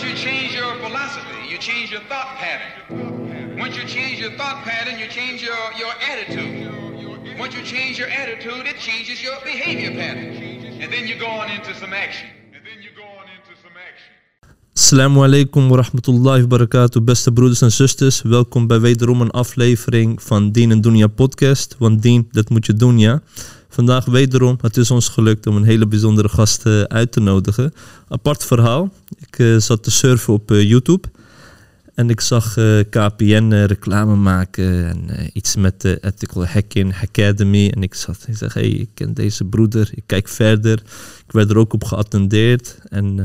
Once you change your philosophy, you change your thought pattern. Once you change your thought pattern, you change your, your attitude. Once you change your attitude, it changes your behavior pattern. And then you go on into some action. And then you go on into some action. Assalamu alaikum wa rahmatullahi wa barakatuh, beste broeders en zusters. Welkom bij wederom een aflevering van Dien en Dunya podcast. Want Dien, dat moet je doen, ja. Vandaag wederom, het is ons gelukt om een hele bijzondere gast eh, uit te nodigen. Apart verhaal. Ik eh, zat te surfen op eh, YouTube. En ik zag KPN reclame maken en iets met de Ethical Hacking Academy. En ik zat, ik zeg, hey, ik ken deze broeder. Ik kijk verder. Ik werd er ook op geattendeerd. En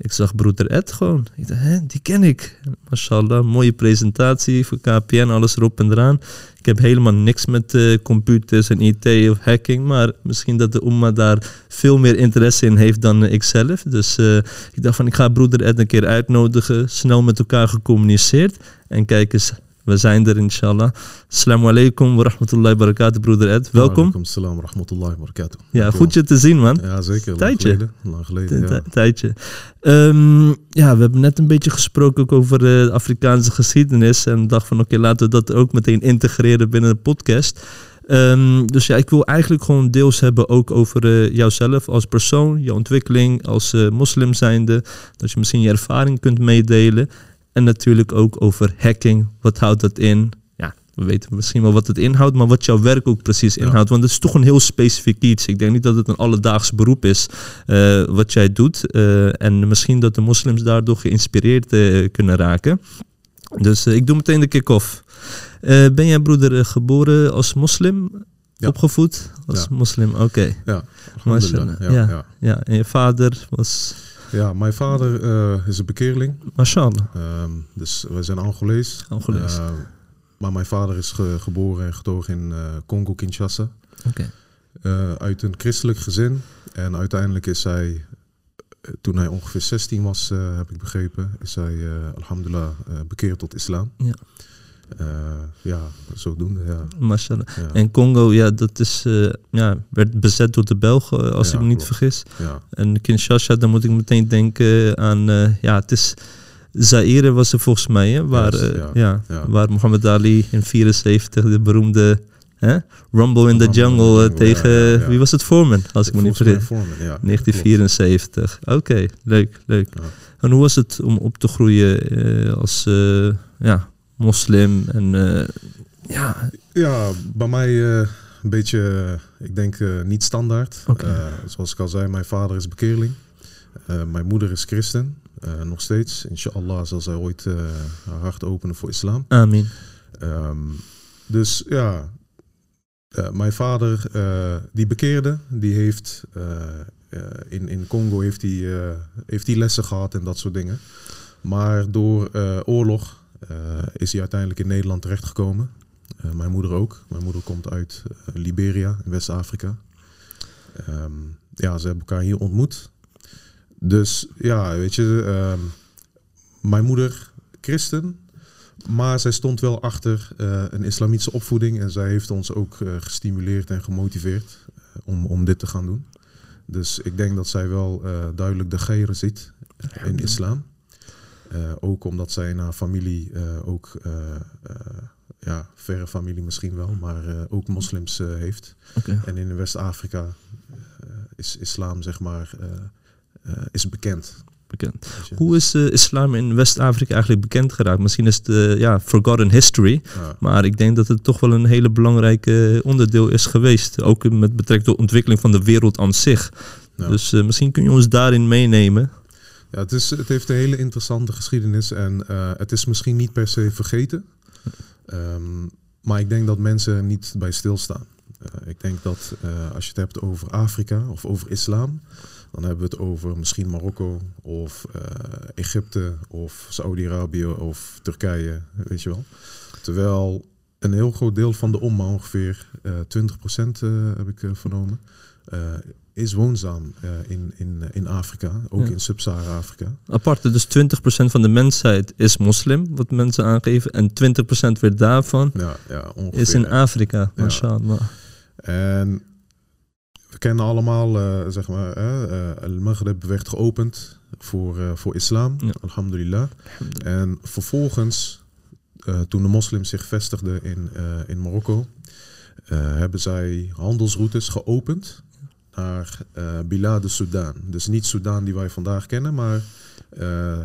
ik zag broeder Ed gewoon. Ik dacht, hè, die ken ik. Mashallah, mooie presentatie voor KPN, alles erop en eraan. Ik heb helemaal niks met eh, computers en IT of hacking, maar misschien dat de Umma daar veel meer interesse in heeft dan eh, ik zelf. Dus eh, ik dacht van, ik ga broeder Ed een keer uitnodigen, snel met elkaar gecommuniceerd. En kijk eens, we zijn er inshallah. Assalamu alaikum wa rahmatullahi wa barakatuh, broeder Ed. Welkom. Alaikum salam wa rahmatullahi wa barakatuh. Ja, goed je te zien, man. Ja, zeker. Tijdje. geleden. Lang geleden, ja. Tijdje. Ehm, ja, we hebben net een beetje gesproken ook over eh, de Afrikaanse geschiedenis. En dacht van oké, laten we dat ook meteen integreren binnen de podcast. Ehm, dus ja, ik wil eigenlijk gewoon deels hebben ook over eh, jouzelf als persoon, jouw ontwikkeling als eh, moslim zijnde. Dat je misschien je ervaring kunt meedelen. En natuurlijk ook over hacking. Wat houdt dat in? Ja, we weten misschien wel wat het inhoudt, maar wat jouw werk ook precies Ja. inhoudt. Want het is toch een heel specifiek iets. Ik denk niet dat het een alledaags beroep is eh, wat jij doet. Eh, en misschien dat de moslims daardoor geïnspireerd eh, kunnen raken. Dus ik doe meteen de kick-off. Ben jij broeder geboren als moslim? Ja. Opgevoed als Ja. moslim? Oké. Ja, Ja. ja. Ja, en je vader was... ja, mijn vader eh, is een bekeerling. Mashallah. Ehm, dus wij zijn Angolees. Angolees. Ehm, maar mijn vader is ge- geboren en getogen in eh, Congo-Kinshasa. Oké. Eh, uit een christelijk gezin. En uiteindelijk is hij, toen hij ongeveer 16 was, heb ik begrepen, is hij, alhamdulillah, bekeerd tot islam. Ja. Eh, ja, zodoende, ja. En Congo, ja, dat is, eh, ja, werd bezet door de Belgen, eh, als Ja, ik me niet klopt. vergis. ja. En Kinshasa, dan moet ik meteen denken aan, ja, het is... Zaire was er volgens mij, hè, waar, ja. waar Muhammad Ali in 74 de beroemde hè, Rumble in the Jungle tegen, ja, ja, ja. wie was het, Foreman, als ik me niet vergis. Foreman, ja. 1974. Oké, leuk, leuk. En hoe was het om op te groeien als ja, moslim? En eh, ja, Ja, bij mij eh, een beetje, eh, ik denk niet standaard. Zoals ik al zei, mijn vader is bekeerling. Mijn moeder is christen, nog steeds. Inshallah zal zij ooit haar hart openen voor islam. amin. Ehm, dus ja, mijn vader, die bekeerde, die heeft in, in Congo heeft hij, heeft hij lessen gehad en dat soort dingen. Maar door oorlog is hij uiteindelijk in Nederland terechtgekomen. Eh, mijn moeder ook. Mijn moeder komt uit eh, Liberia, in West-Afrika. Ehm, ja, ze hebben elkaar hier ontmoet. Dus ja, weet je, ehm, mijn moeder, christen, maar zij stond wel achter eh, een islamitische opvoeding en zij heeft ons ook eh, gestimuleerd en gemotiveerd eh, om, om dit te gaan doen. Dus ik denk dat zij wel eh, duidelijk de geiren ziet eh, in islam. Eh, ook omdat zij in haar familie eh, ook, eh, ja, verre familie misschien wel, maar ook moslims heeft. En in West-Afrika is islam, zeg maar, is bekend. Bekend. Hoe is islam in West-Afrika eigenlijk bekend geraakt? Misschien is het ja, forgotten history. Ja. Maar ik denk dat het toch wel een hele belangrijke onderdeel is geweest. Ook met betrekking tot de ontwikkeling van de wereld aan zich. Ja. Dus misschien kun je ons daarin meenemen. Ja, het, is, het heeft een hele interessante geschiedenis en eh, het is misschien niet per se vergeten. Ehm, maar ik denk dat mensen niet bij stilstaan. Eh, ik denk dat eh, als je het hebt over Afrika of over islam, dan hebben we het over misschien Marokko of Egypte of Saudi-Arabië of Turkije, weet je wel. Terwijl een heel groot deel van de omma, ongeveer eh 20% eh, heb ik vernomen, is woonzaam eh, in, in, in Afrika, ook Ja. in Sub-Sahara-Afrika. Aparte, dus 20% van de mensheid is moslim, wat mensen aangeven. En 20% weer daarvan Ja, ja, ongeveer. is in Afrika. Mashallah. En we kennen allemaal, eh, zeg maar, eh, eh, Al-Maghrib werd geopend voor, eh, voor islam, Ja. alhamdulillah. En vervolgens, eh, toen de moslims zich vestigden in, eh, in Marokko, eh, hebben zij handelsroutes geopend naar Bilad de Sudan. Dus niet Sudan die wij vandaag kennen, maar eh, eh,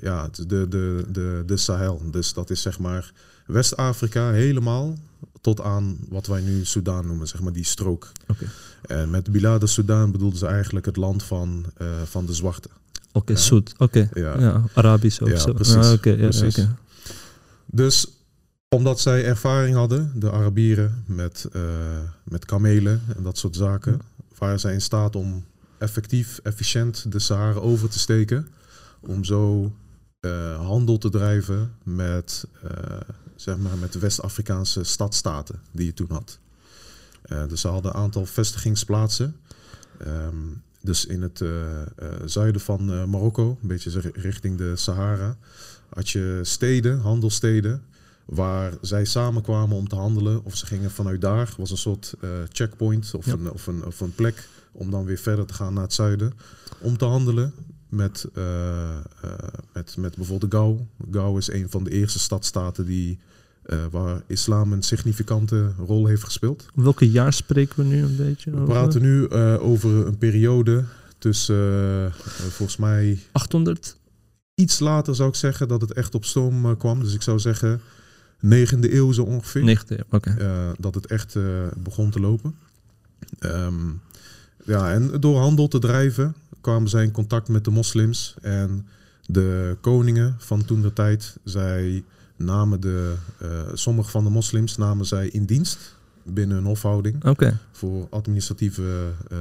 ja, de, de, de, de Sahel. Dus dat is zeg maar West-Afrika helemaal tot aan wat wij nu Sudan noemen, zeg maar die strook. En met Bilad de bedoelden ze eigenlijk het land van, van de zwarte. Oké, Ja. zoet. Oké. Ja. Ja. Arabisch ook Ja, zo. precies. Ah, Precies. Dus omdat zij ervaring hadden, de Arabieren, met, met kamelen en dat soort zaken, waren zij in staat om effectief, efficiënt de Sahara over te steken. Om zo eh, handel te drijven met, eh, zeg maar met de West-Afrikaanse stadstaten die je toen had. Eh, dus ze hadden een aantal vestigingsplaatsen. Ehm, dus in het zuiden van Marokko, een beetje richting de Sahara, had je steden, handelsteden, waar zij samenkwamen om te handelen. Of ze gingen vanuit daar, was een soort eh, checkpoint of, Ja. een, of, een, of een plek om dan weer verder te gaan naar het zuiden. Om te handelen met, eh, eh, met, met bijvoorbeeld Gau. Gau is een van de eerste stadstaten die, waar islam een significante rol heeft gespeeld. Welke jaar spreken we nu een beetje We over? praten nu over een periode tussen, volgens mij, 800? iets later zou ik zeggen dat het echt op stoom kwam. Dus ik zou zeggen 9e eeuw zo ongeveer. 90, oké. eh, dat het echt eh, begon te lopen. Ehm, ja, en door handel te drijven kwamen zij in contact met de moslims. En de koningen van toen de tijd, zij namen de, eh, sommige van de moslims namen zij in dienst binnen hun hofhouding Oké, voor administratieve eh,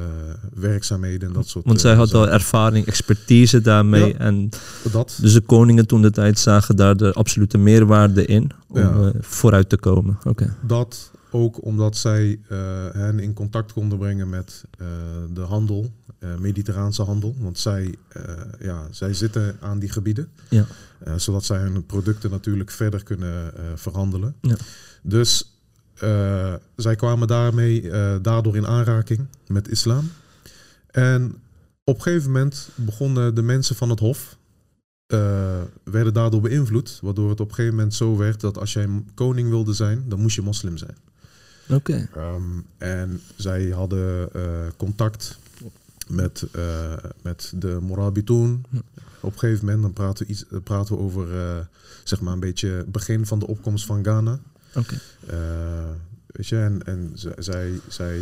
werkzaamheden en dat soort want eh, zij had al zaken. ervaring, expertise daarmee. Ja. En dat. dus de koningen toen de tijd zagen daar de absolute meerwaarde in om Ja. eh, vooruit te komen. Oké, Dat ook omdat zij eh, hen in contact konden brengen met eh, de handel, eh, mediterraanse handel. Want zij, eh, ja, zij zitten aan die gebieden. Ja. Eh, zodat zij hun producten natuurlijk verder kunnen eh, verhandelen. Ja. Dus eh, zij kwamen daarmee, eh, daardoor in aanraking met islam. En op een gegeven moment begonnen de mensen van het hof eh, werden daardoor beïnvloed. Waardoor het op een gegeven moment zo werd dat als jij koning wilde zijn, dan moest je moslim zijn. oké. Ehm, en zij hadden contact met, met de Morabitoon. Ja. Op een gegeven moment dan praten we, iets, praten we over zeg maar een beetje begin van de opkomst van Ghana. Eh, weet je, en, zij, zij,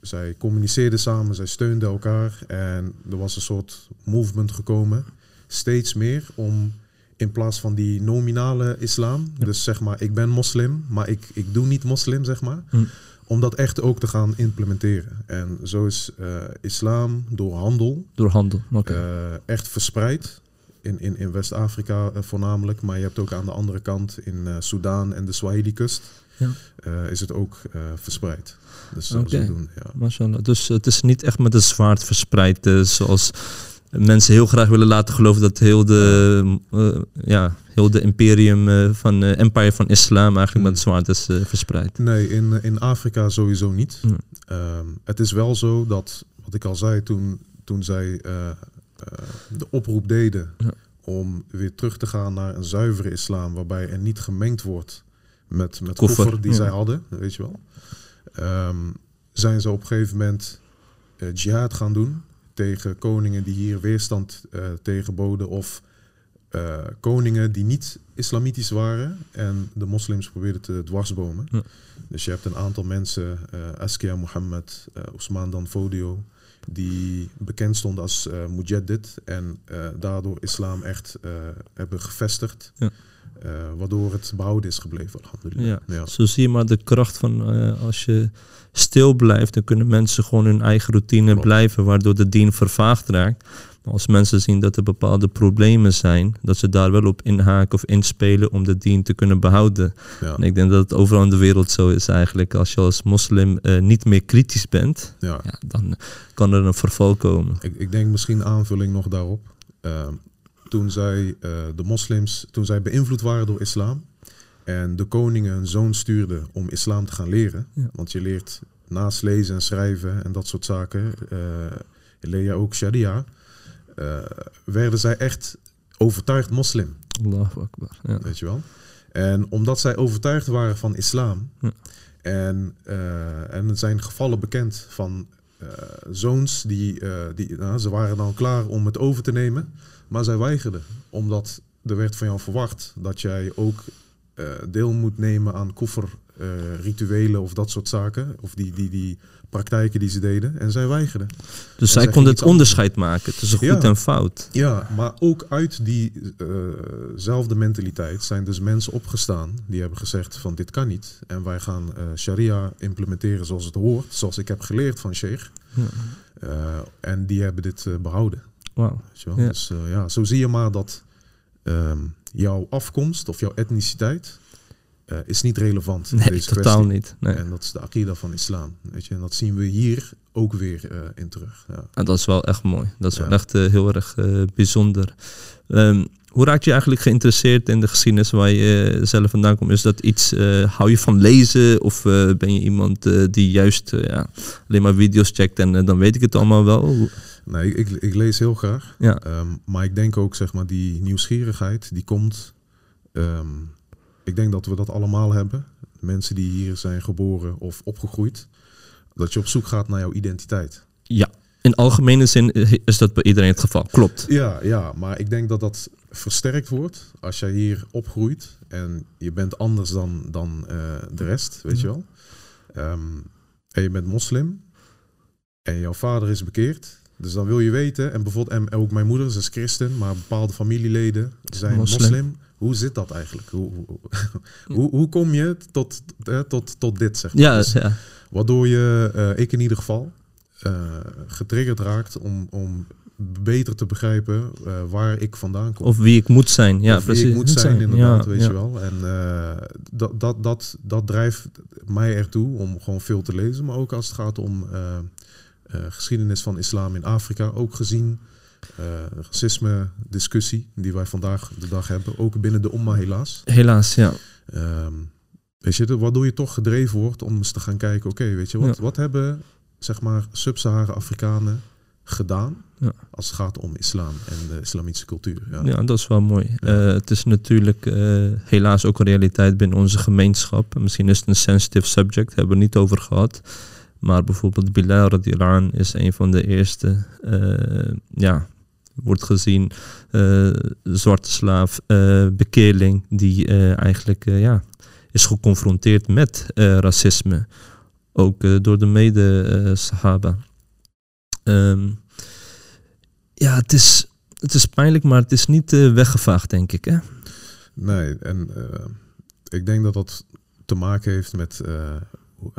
zij communiceerden samen, zij steunden elkaar. En er was een soort movement gekomen, steeds meer om in plaats van die nominale islam, Ja. dus zeg maar ik ben moslim, maar ik, ik doe niet moslim, zeg maar, Hm. om dat echt ook te gaan implementeren. En zo is eh, islam door handel Door handel. Eh, echt verspreid. In, in, in West-Afrika eh, voornamelijk, maar je hebt ook aan de andere kant in Soudaan en de Swahili-kust Ja. eh, is het ook verspreid. Dus zo doen, ja. Dus het is niet echt met een zwaard verspreid, zoals mensen heel graag willen laten geloven dat heel de, ja, heel de imperium van eh, empire van islam eigenlijk met het zwaard is verspreid. Nee, in, in Afrika sowieso niet. Ja. Ehm, het is wel zo dat, wat ik al zei toen, toen zij de oproep deden Ja. om weer terug te gaan naar een zuivere islam, waarbij er niet gemengd wordt met, met Koffer, koffer, die ja. zij hadden, weet je wel. Ehm, zijn ze op een gegeven moment eh, jihad gaan doen tegen koningen die hier weerstand eh tegenboden of eh, koningen die niet islamitisch waren en de moslims probeerden te dwarsbomen. Ja. Dus je hebt een aantal mensen, eh Askia Mohammed, eh Osman Dan Fodio, die bekend stonden als eh Mujaddid en eh, daardoor islam echt eh, hebben gevestigd. Ja. Waardoor het behouden is gebleven, alhamdulillah. Ja. Zo zie je maar de kracht van als je stil blijft, dan kunnen mensen gewoon hun eigen routine Klopt. blijven, waardoor de dien vervaagd raakt. Als mensen zien dat er bepaalde problemen zijn, dat ze daar wel op inhaken of inspelen om de dien te kunnen behouden. Ja. En ik denk dat het overal in de wereld zo is eigenlijk. Als je als moslim eh, niet meer kritisch bent, Ja. ja, dan kan er een verval komen. Ik, ik denk misschien aanvulling nog daarop. Ehm, toen zij, eh, de moslims, toen zij beïnvloed waren door islam en de koningen een zoon stuurden om islam te gaan leren, want je leert naast lezen en schrijven en dat soort zaken, eh, leer je ook sharia. Eh, werden zij echt overtuigd moslim. Allahu Akbar. Ja. Weet je wel? En omdat zij overtuigd waren van islam. Ja. En, eh, en er zijn gevallen bekend van eh, zoons die, die nou, ze waren dan klaar om het over te nemen. Maar zij weigerden. Omdat er werd van jou verwacht dat jij ook deel moet nemen aan koffer eh, rituelen of dat soort zaken. Of die, die, die praktijken die ze deden. En zij weigerden. Dus zij konden het onderscheid maken tussen goed Ja. en fout. Ja, maar ook uit diezelfde mentaliteit zijn dus mensen opgestaan die hebben gezegd van dit kan niet. En wij gaan eh, sharia implementeren zoals het hoort, zoals ik heb geleerd van Sheikh. Ja. Eh, en die hebben dit eh, behouden. Wauw. Wel? Ja. Dus eh, ja, zo zie je maar dat ehm, jouw afkomst of jouw etniciteit eh, is niet relevant in Nee, deze totaal kwestie. niet. Nee. En dat is de akida van islam. Weet je? En dat zien we hier ook weer eh, in terug. Ja. En dat is wel echt mooi. Dat is Ja. wel echt eh, heel erg bijzonder. Ehm, hoe raak je eigenlijk geïnteresseerd in de geschiedenis waar je zelf vandaan komt? Is dat iets, hou je van lezen? Of ben je iemand die juist ja, alleen maar video's checkt en dan weet ik het allemaal wel? Nee, ik, ik lees heel graag. Ja, Ehm, maar ik denk ook, zeg maar, die nieuwsgierigheid, die komt. ehm, ik denk dat we dat allemaal hebben. Mensen die hier zijn geboren of opgegroeid. Dat je op zoek gaat naar jouw identiteit. ja. in algemene zin is dat bij iedereen het geval. Klopt. Ja, ja, maar ik denk dat dat versterkt wordt als jij hier opgroeit. En je bent anders dan, dan eh, de rest, weet je wel. Ehm, en je bent moslim. En jouw vader is bekeerd. Dus dan wil je weten, en bijvoorbeeld, en ook mijn moeder ze is christen, maar bepaalde familieleden zijn Moslim. moslim. Hoe zit dat eigenlijk? Hoe, hoe, hoe, kom je tot, eh, tot, tot dit, zeg maar? Ja, Dus ja. Waardoor je, eh, ik in ieder geval, eh, getriggerd raakt om, om beter te begrijpen eh, waar ik vandaan kom. Of wie ik moet zijn. Ja, Of wie precies. ik moet zijn, inderdaad, Ja, weet ja. je wel. En dat, dat, dat, dat drijft mij ertoe om gewoon veel te lezen. Maar ook als het gaat om geschiedenis van islam in Afrika. Ook gezien racisme discussie die wij vandaag de dag hebben. Ook binnen de Omma helaas. Helaas, ja. Ehm, weet je, waardoor je toch gedreven wordt om eens te gaan kijken, oké, weet je, wat, Ja. wat hebben zeg maar sub-Sahara Afrikanen gedaan Ja. als het gaat om islam en de islamitische cultuur? Ja. Ja, dat is wel mooi. Ja. Eh, het is natuurlijk eh, helaas ook een realiteit binnen onze gemeenschap. Misschien is het een sensitive subject, hebben we het niet over gehad. Maar bijvoorbeeld Bilal radiallahu is een van de eerste, eh, ja, wordt gezien, eh, zwarte slaaf, eh, bekeerling, die eigenlijk ja, is geconfronteerd met racisme. Ook door de mede-Sahaba. Ehm, ja, het is, het is pijnlijk, maar het is niet weggevaagd, denk ik. Hè? Nee, en ik denk dat dat te maken heeft met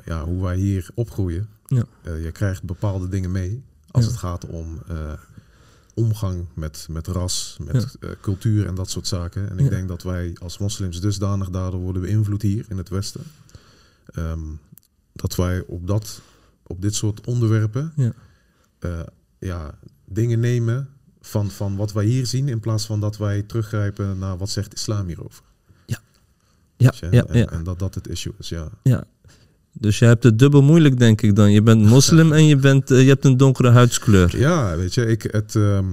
ja, hoe wij hier opgroeien. Ja. Eh, je krijgt bepaalde dingen mee als Ja. het gaat om eh, omgang met, met ras, met eh, cultuur en dat soort zaken. En ik Ja. denk dat wij als moslims dusdanig daardoor worden beïnvloed hier in het Westen. Ehm, dat wij op, dat, op dit soort onderwerpen Ja. ja, dingen nemen van, van wat wij hier zien, in plaats van dat wij teruggrijpen naar wat zegt islam hierover. Ja, je? ja, en, ja, en dat dat het issue is, ja. ja. Dus je hebt het dubbel moeilijk, denk ik dan. Je bent moslim en je, bent, eh, je hebt een donkere huidskleur. Ja, weet je, ik, het, ehm,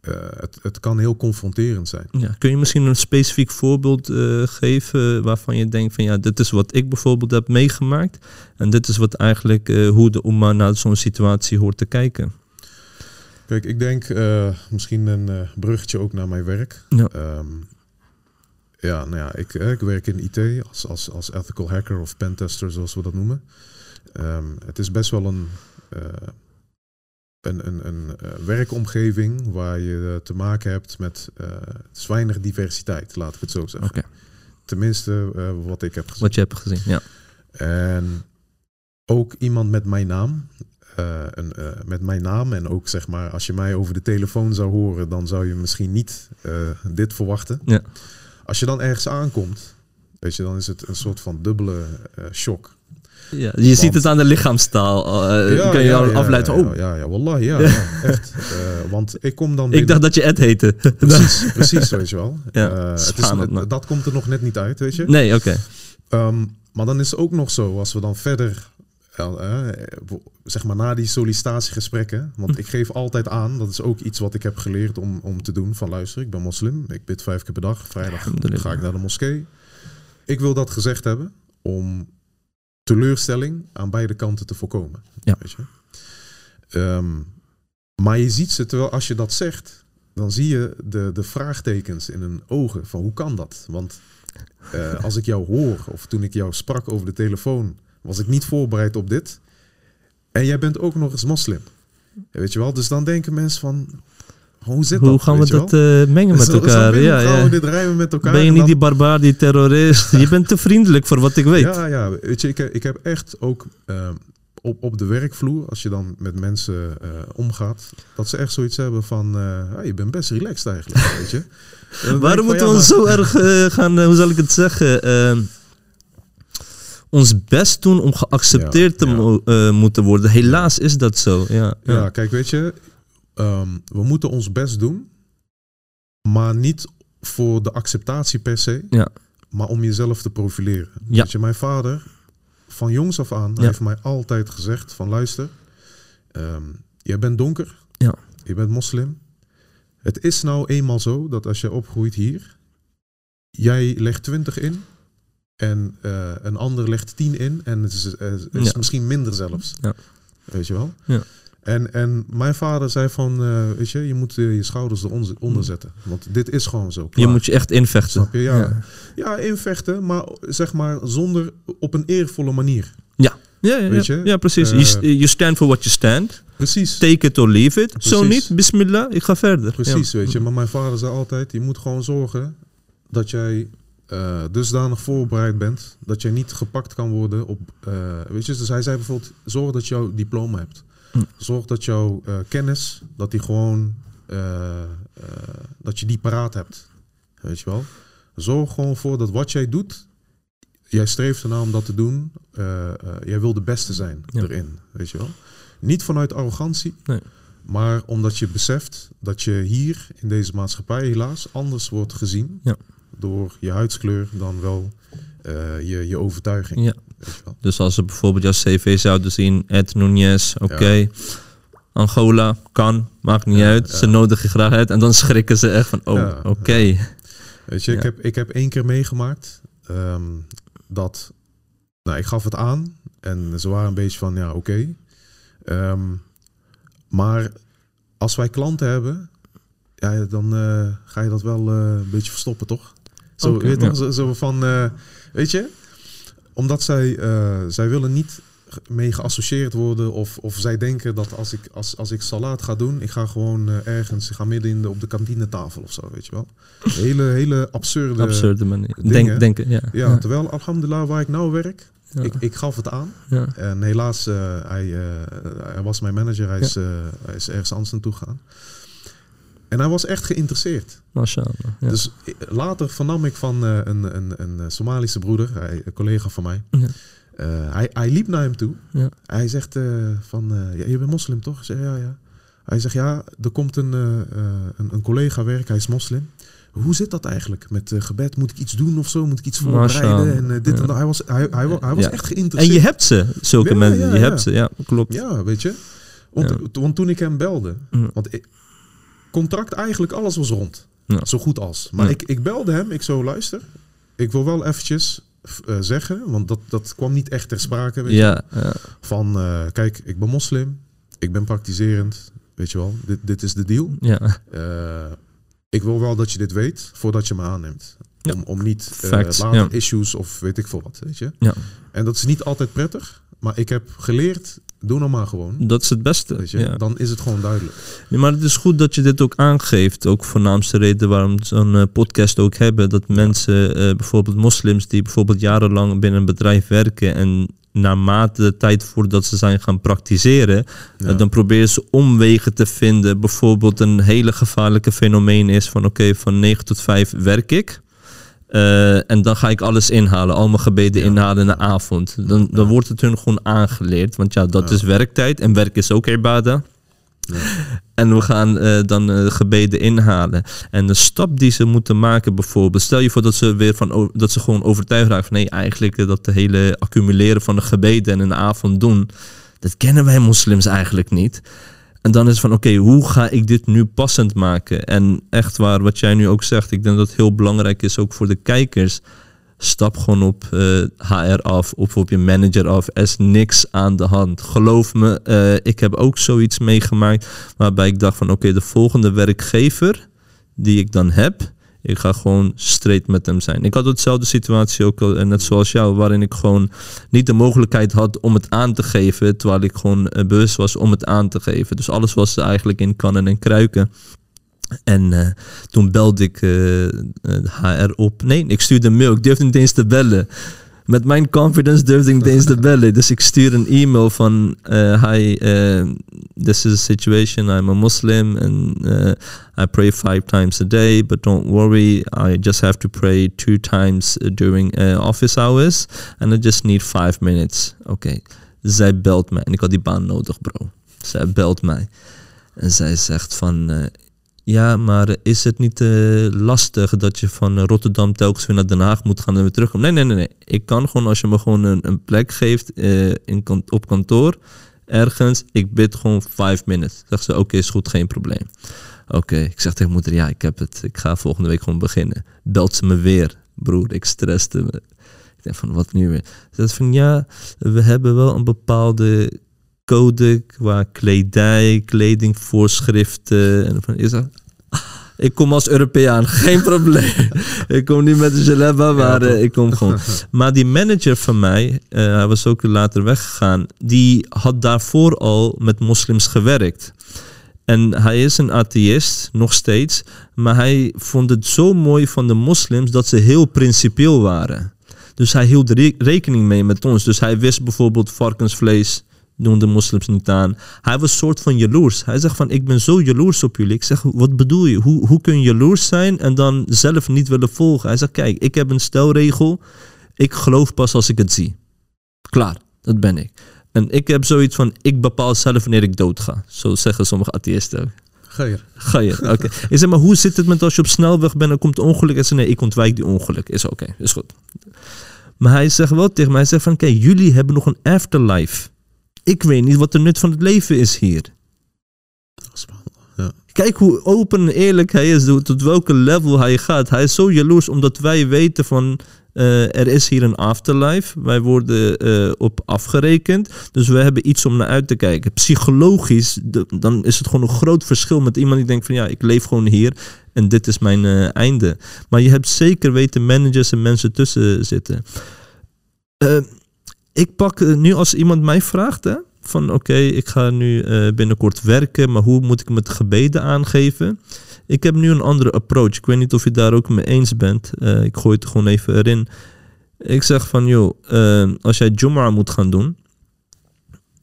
eh, het, het kan heel confronterend zijn. Ja, kun je misschien een specifiek voorbeeld eh, geven waarvan je denkt van ja, dit is wat ik bijvoorbeeld heb meegemaakt en dit is wat eigenlijk hoe de Oema naar zo'n situatie hoort te kijken. Kijk, ik denk misschien een bruggetje ook naar mijn werk. Ja. Ehm, ja, nou ja, ik, eh, ik werk in IT als, als, als ethical hacker of pentester, zoals we dat noemen. Ehm, het is best wel een, eh, een, een, een eh, werkomgeving waar je te maken hebt met het is weinig diversiteit, laat ik het zo zeggen. Tenminste, wat ik heb gezien. Wat je hebt gezien, ja. En ook iemand met mijn naam. een, met mijn naam. En ook zeg maar, als je mij over de telefoon zou horen, dan zou je misschien niet dit verwachten. Ja. Als je dan ergens aankomt, weet je, dan is het een soort van dubbele eh, shock. ja je ziet het aan de lichaamstaal. eh kun je al afleiden. Ja, oh, ja, ja, wallah, ja, ja, echt. Eh, want ik kom dan ik dacht dat je Ed heette. Precies, precies, weet je wel. Ja, het is, spannend. dat komt er nog net niet uit, weet je. nee, oké. Ehm, maar dan is het ook nog zo, als we dan verder eh, zeg maar na die sollicitatiegesprekken, want ik geef altijd aan, dat is ook iets wat ik heb geleerd om, om te doen, van luister, ik ben moslim, ik bid vijf keer per dag, vrijdag ga ik naar de moskee. Ik wil dat gezegd hebben om teleurstelling aan beide kanten te voorkomen. Ja. Weet je? Ehm, maar je ziet ze, terwijl als je dat zegt, dan zie je de, de vraagtekens in hun ogen van hoe kan dat? Want eh, als ik jou hoor, of toen ik jou sprak over de telefoon, was ik niet voorbereid op dit. En jij bent ook nog eens moslim. Weet je wel? Dus dan denken mensen van, hoe zit Hoe dat? gaan we dat eh, mengen met elkaar? Hoe Ja, we dit rijmen met elkaar? Ben je niet dan- die barbaar, die terrorist? je bent te vriendelijk voor wat ik weet. Ja, ja. Weet je, ik, ik heb echt ook ehm, op, op de werkvloer, als je dan met mensen eh, omgaat, dat ze echt zoiets hebben van, eh, ah, je bent best relaxed eigenlijk, weet je. Waarom moeten ja, we ons maar- zo erg eh, gaan, eh, hoe zal ik het zeggen, eh, ons best doen om geaccepteerd te mo- eh, moeten worden? Helaas is dat zo. Ja, ja. Ja, kijk, weet je, ehm, we moeten ons best doen, maar niet voor de acceptatie per se, Ja. maar om jezelf te profileren. Ja. Weet je, mijn vader, van jongs af aan, Ja. heeft mij altijd gezegd van luister, ehm, jij bent donker, Ja. je bent moslim. Het is nou eenmaal zo dat als je opgroeit hier, jij legt 20 in en eh, een ander legt 10 in en het is, eh, het is Ja. misschien minder zelfs. Ja. Weet je wel? Ja. En, en mijn vader zei van, eh, weet je, je moet je schouders eronder onder zetten. Want dit is gewoon zo. Je moet je echt invechten. Snap je? Ja. Ja. ja, invechten, maar zeg maar zonder, op een eervolle manier. Ja, ja, ja, Weet ja. je? ja precies. You stand for what you stand. Precies. Take it or leave it. Zo niet, bismillah, ik ga verder. Precies, weet je. Maar mijn vader zei altijd, je moet gewoon zorgen dat jij eh, dusdanig voorbereid bent dat jij niet gepakt kan worden op, eh, weet je. Dus hij zei bijvoorbeeld, zorg dat je jouw diploma hebt. Hm. Zorg dat jouw eh, kennis, dat die gewoon, dat je die paraat hebt. Weet je wel. Zorg gewoon voor dat wat jij doet, jij streeft ernaar om dat te doen. Jij wil de beste zijn Ja. erin, weet je wel. Niet vanuit arrogantie, Nee. maar omdat je beseft dat je hier in deze maatschappij helaas anders wordt gezien Ja. Door je huidskleur dan wel eh, je, je overtuiging. Ja. Dus als ze bijvoorbeeld jouw cv zouden zien, Ed Nunez, oké. Angola, kan, maakt niet Ja, uit. Ze nodigen je graag uit. En dan schrikken ze echt van, oh, oké. Weet je, ik, heb, ik heb één keer meegemaakt ehm, dat, nou, ik gaf het aan en ze waren een beetje van, ja, oké. Ehm, maar als wij klanten hebben, ja, dan eh, ga je dat wel eh, een beetje verstoppen, toch? Zo, weet ja. zo, zo van, eh, weet je, omdat zij, eh, zij willen niet mee geassocieerd worden of, of zij denken dat als ik, als, als ik salaat ga doen, ik ga gewoon eh, ergens, ik ga midden in de, op de kantinetafel of zo, weet je wel. Hele, hele absurde, Absurde manier. dingen. Denk, denken, ja. Ja, terwijl, alhamdulillah, waar ik nou werk, Ja. ik, ik gaf het aan. Ja. En helaas, eh, hij, eh, hij was mijn manager, hij is, eh, hij is ergens anders naartoe gegaan. En hij was echt geïnteresseerd. Mashallah. Ja. Dus eh, later vernam ik van eh, een, een, een Somalische broeder, hij, een collega van mij. Ja. Eh, hij, hij liep naar hem toe. Ja. Hij zegt eh, van, eh, je bent moslim toch? Ik zeg, ja, ja. Hij zegt, ja, er komt een, eh, eh, een, een collega werken, hij is moslim. Hoe zit dat eigenlijk met eh, gebed? Moet ik iets doen of zo? Moet ik iets voorbereiden? En eh, dit en dat. Hij was, hij, hij, hij was echt En geïnteresseerd. je hebt ze, zulke mensen. ja, je hebt ze, ja, klopt. Ja, weet je. Want, toen ik hem belde, want ik, contract eigenlijk alles was rond. Ja. Zo goed als. Maar Ja. ik, ik belde hem, ik zo luister. Ik wil wel eventjes eh, zeggen, want dat, dat kwam niet echt ter sprake. Weet je, Ja, ja. van eh, kijk, ik ben moslim, ik ben praktiserend, weet je wel, dit, dit is de deal. ja. Eh, ik wil wel dat je dit weet voordat je me aanneemt. Om, om niet later issues of weet ik veel wat, weet je. Ja. En dat is niet altijd prettig, maar ik heb geleerd, doe nou maar gewoon. Dat is het beste. Weet je, ja. dan is het gewoon duidelijk. Maar het is goed dat je dit ook aangeeft. Ook voornaamste reden waarom we zo'n eh, podcast ook hebben. Dat mensen, eh, bijvoorbeeld moslims, die bijvoorbeeld jarenlang binnen een bedrijf werken. en naarmate de tijd voordat ze zijn gaan praktiseren. Ja. eh, dan proberen ze omwegen te vinden. Bijvoorbeeld een hele gevaarlijke fenomeen is van: oké, van 9 tot 5 werk ik. Eh, en dan ga ik alles inhalen, al mijn gebeden Ja. inhalen in de avond. Dan, dan wordt het hun gewoon aangeleerd. Want ja, dat Ja. is werktijd en werk is ook erbada. En we gaan eh, dan eh, gebeden inhalen. En de stap die ze moeten maken, bijvoorbeeld, stel je voor dat ze weer van dat ze gewoon overtuigd raken van nee, eigenlijk dat de hele accumuleren van de gebeden en een avond doen, dat kennen wij moslims eigenlijk niet. En dan is het van oké, hoe ga ik dit nu passend maken? En echt waar, wat jij nu ook zegt, ik denk dat het heel belangrijk is ook voor de kijkers. Stap gewoon op eh, HR af of op je manager af. Er is niks aan de hand. Geloof me, eh, ik heb ook zoiets meegemaakt waarbij ik dacht van oké, de volgende werkgever die ik dan heb, ik ga gewoon straight met hem zijn. Ik had hetzelfde situatie ook eh, net zoals jou, waarin ik gewoon niet de mogelijkheid had om het aan te geven, terwijl ik gewoon eh, bewust was om het aan te geven. Dus alles was eigenlijk in kannen en kruiken. En eh, toen belde ik eh, HR op. Nee, ik stuurde een mail. Ik durfde niet eens te bellen. Met mijn confidence durfde ik niet eens te bellen. Dus ik stuur een e-mail van... eh, Hi, eh, this is a situation. I'm a Muslim and uh, I pray five times a day. But don't worry, I just have to pray two times uh, during uh, office hours. And I just need five minutes. Oké. Zij belt mij. En ik had die baan nodig, bro. Zij belt mij. En zij zegt van... ja, maar is het niet eh, lastig dat je van Rotterdam telkens weer naar Den Haag moet gaan en weer terugkomen? Nee, nee, nee, nee. Ik kan gewoon als je me gewoon een, een plek geeft eh, in, op kantoor, ergens, ik bid gewoon vijf minutes. Zegt ze, oké, is goed, geen probleem. Oké, ik zeg tegen moeder, ja, ik heb het. Ik ga volgende week gewoon beginnen. Belt ze me weer, broer, ik stresste me. Ik denk van, wat nu weer? Ze zegt van, ja, we hebben wel een bepaalde code qua kledij, kledingvoorschriften. En van, is dat, ik kom als Europeaan, geen probleem. ik kom niet met een jalebba, maar eh, ik kom gewoon. Maar die manager van mij, eh, hij was ook later weggegaan, die had daarvoor al met moslims gewerkt. En hij is een atheïst, nog steeds. Maar hij vond het zo mooi van de moslims dat ze heel principieel waren. Dus hij hield re- rekening mee met ons. Dus hij wist bijvoorbeeld varkensvlees doen de moslims niet aan. Hij was soort van jaloers. Hij zegt van ik ben zo jaloers op jullie. Ik zeg wat bedoel je? Hoe, hoe kun je jaloers zijn en dan zelf niet willen volgen? Hij zegt kijk ik heb een stelregel. Ik geloof pas als ik het zie. Klaar, dat ben ik. En ik heb zoiets van ik bepaal zelf wanneer ik dood ga. Zo zeggen sommige atheïsten ook. Ga je. Ga je? Oké. Ik zeg maar, hoe zit het met als je op snelweg bent en komt ongeluk? En ze nee, ik ontwijk die ongeluk. Is oké, is goed. Maar hij zegt wel tegen mij, hij zegt van, kijk, jullie hebben nog een afterlife. Ik weet niet wat de nut van het leven is hier. Ja. Kijk hoe open en eerlijk hij is, tot welke level hij gaat. Hij is zo jaloers omdat wij weten van eh, er is hier een afterlife. Wij worden eh, op afgerekend. Dus we hebben iets om naar uit te kijken. Psychologisch, de- dan is het gewoon een groot verschil met iemand die denkt van ja, ik leef gewoon hier en dit is mijn eh, einde. Maar je hebt zeker weten managers en mensen tussen zitten. Ik pak eh, nu als iemand mij vraagt, hè, van oké, ik ga nu eh, binnenkort werken, maar hoe moet ik met gebeden aangeven? Ik heb nu een andere approach. Ik weet niet of je daar ook mee eens bent. Eh, ik gooi het gewoon even erin. Ik zeg van, joh, als jij Jum'ah moet gaan doen,